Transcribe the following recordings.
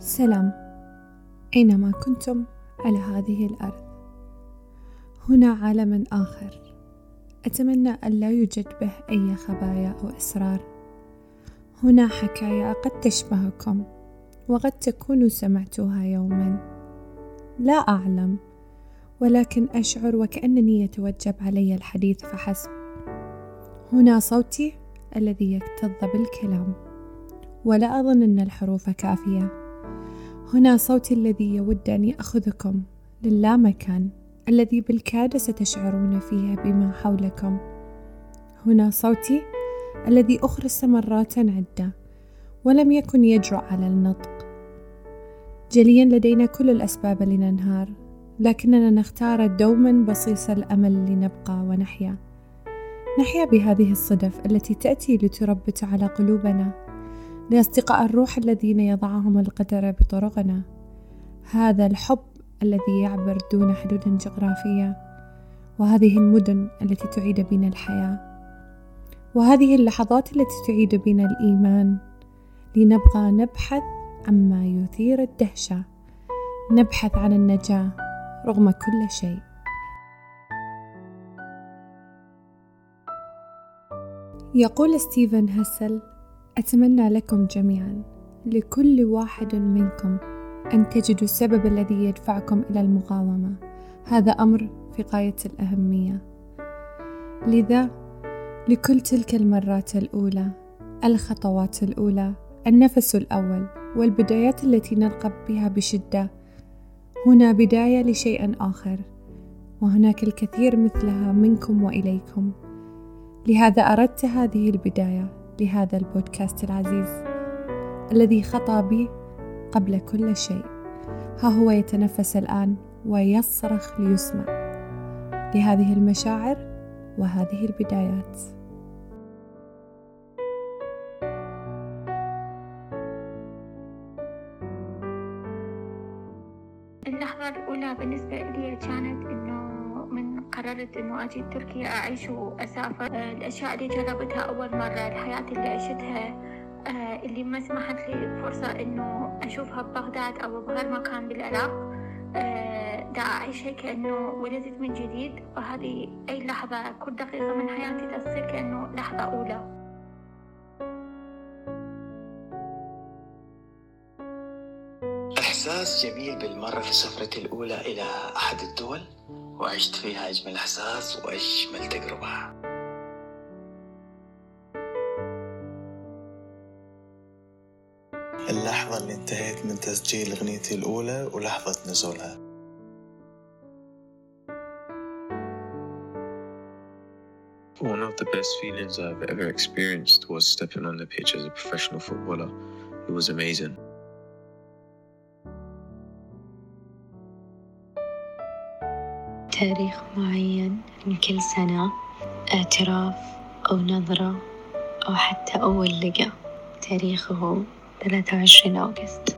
سلام. أينما كنتم على هذه الأرض. هنا عالم آخر. أتمنى أن لا يوجد به أي خبايا أو أسرار. هنا حكاية قد تشبهكم وقد تكونوا سمعتوها يوما. لا أعلم ولكن أشعر وكأنني يتوجب علي الحديث فحسب. هنا صوتي الذي يكتظ بالكلام ولا أظن أن الحروف كافية. هنا صوتي الذي يود أن يأخذكم للامكان الذي بالكاد ستشعرون فيه بما حولكم. هنا صوتي الذي أخرس مرات عدة ولم يكن يجرؤ على النطق. جليا لدينا كل الأسباب لننهار لكننا نختار دوما بصيص الأمل لنبقى ونحيا. نحيا بهذه الصدف التي تأتي لتربت على قلوبنا. لأصدقاء الروح الذين يضعهم القدر بطرقنا. هذا الحب الذي يعبر دون حدود جغرافية وهذه المدن التي تعيد بنا الحياة وهذه اللحظات التي تعيد بنا الإيمان. لنبقى نبحث عما يثير الدهشة. نبحث عن النجاة رغم كل شيء. يقول ستيفن هسل أتمنى لكم جميعا لكل واحد منكم أن تجدوا السبب الذي يدفعكم إلى المقاومة. هذا أمر في غاية الأهمية. لذا لكل تلك المرات الأولى الخطوات الأولى النفس الأول والبدايات التي نرغب بها بشدة هنا بداية لشيء آخر. وهناك الكثير مثلها منكم وإليكم. لهذا أردت هذه البداية. لهذا البودكاست العزيز الذي خطى بي قبل كل شيء. ها هو يتنفس الآن ويصرخ ليسمع لهذه المشاعر وهذه البدايات. اللحظة الأولى بالنسبة لي كانت إنه قررت إنه أجي تركيا أعيش وأسافر. الأشياء اللي جربتها أول مرة الحياة اللي عشتها آه، اللي ما سمحت لي فرصة إنه أشوفها ببغداد أو بغير مكان بالعراق. آه، دا أعيشها كأنه ولدت من جديد. وهذه أي لحظة كل دقيقة من حياتي تصير كأنه لحظة أولى. إحساس جميل بالمرة في سفرتي الأولى إلى أحد الدول؟ وعشت فيها أجمل إحساس وأجمل تجربة اللحظة اللي انتهيت من تسجيل أغنيتي الأولى ولحظة نزولها One of the best feelings I've ever experienced was stepping on the pitch as a professional footballer. It was amazing. تاريخ معين من كل سنة اعتراف أو نظرة أو حتى أول لقاء. تاريخه 23 أغسطس.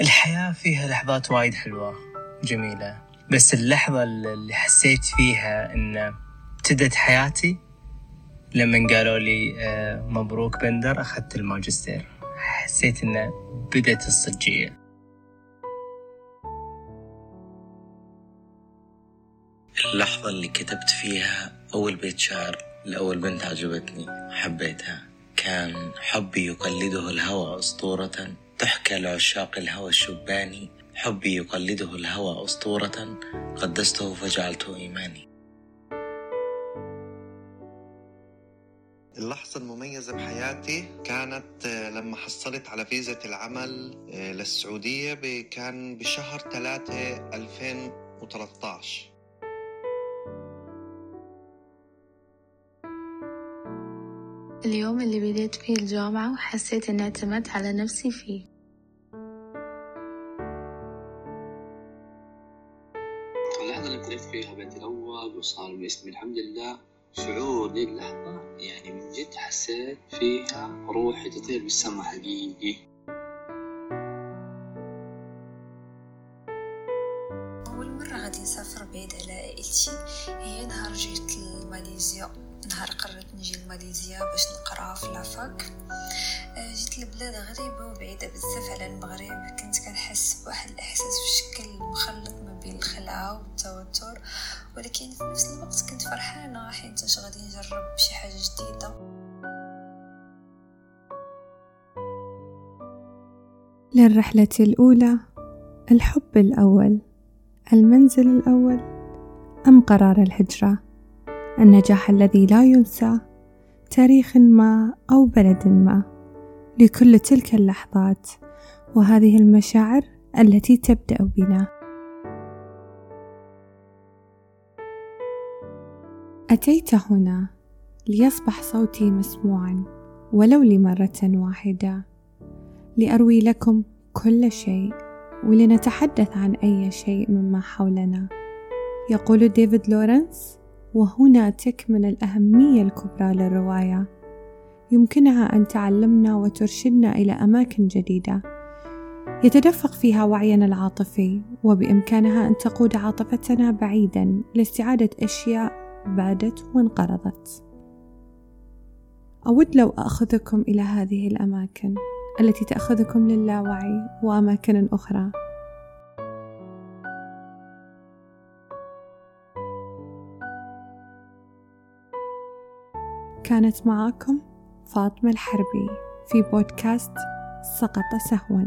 الحياة فيها لحظات وايد حلوة جميلة بس اللحظة اللي حسيت فيها إن ابتدت حياتي لما قالوا لي آه، مبروك بندر أخذت الماجستير. حسيت إن بدت الصجية. اللحظة اللي كتبت فيها أول بيت شعر لأول بنت عجبتني حبيتها. كان حبي يقلده الهوى أسطورة تحكى لعشاق الهوى الشباني. حبي يقلده الهوى أسطورة قدسته فجعلته إيماني. اللحظة المميزة بحياتي كانت آه، لما حصلت على فيزة العمل آه، للسعودية كان بشهر 3 2013 اليوم اللي بديت فيه الجامعة وحسيت إني اعتمدت على نفسي فيه. اللحظة اللي ابتديت فيها بيتي الأول وصار باسمي الحمد لله شعور ذيك اللحظة يعني من جد حسيت فيها روحي تطير بالسما حقيقي. أول مرة غادي نسافر بعيد على عائلتي هي نهار جيت لماليزيا. نهار قررت نجي لماليزيا باش نقرا في لافاك آه، جيت لبلاد غريبة وبعيدة بزاف على المغرب. كنت كنحس بواحد الإحساس في شكل مخلط ما بين الخلعة والتوتر. ولكن في نفس الوقت كنت فرحانة حيت غادي نجرب شي حاجة جديدة. للرحلة الأولى الحب الأول المنزل الأول أم قرار الهجرة؟ النجاح الذي لا ينسى تاريخ ما أو بلد ما لكل تلك اللحظات وهذه المشاعر التي تبدأ بنا. أتيت هنا ليصبح صوتي مسموعا ولو لمرة واحدة. لأروي لكم كل شيء ولنتحدث عن أي شيء مما حولنا. يقول ديفيد لورنس وهنا تكمن الأهمية الكبرى للرواية. يمكنها أن تعلمنا وترشدنا إلى أماكن جديدة. يتدفق فيها وعينا العاطفي وبإمكانها أن تقود عاطفتنا بعيدا لاستعادة أشياء بادت وانقرضت. أود لو أخذكم إلى هذه الأماكن التي تأخذكم للاوعي وأماكن أخرى. كانت معاكم فاطمة الحربي في بودكاست سقط سهوا.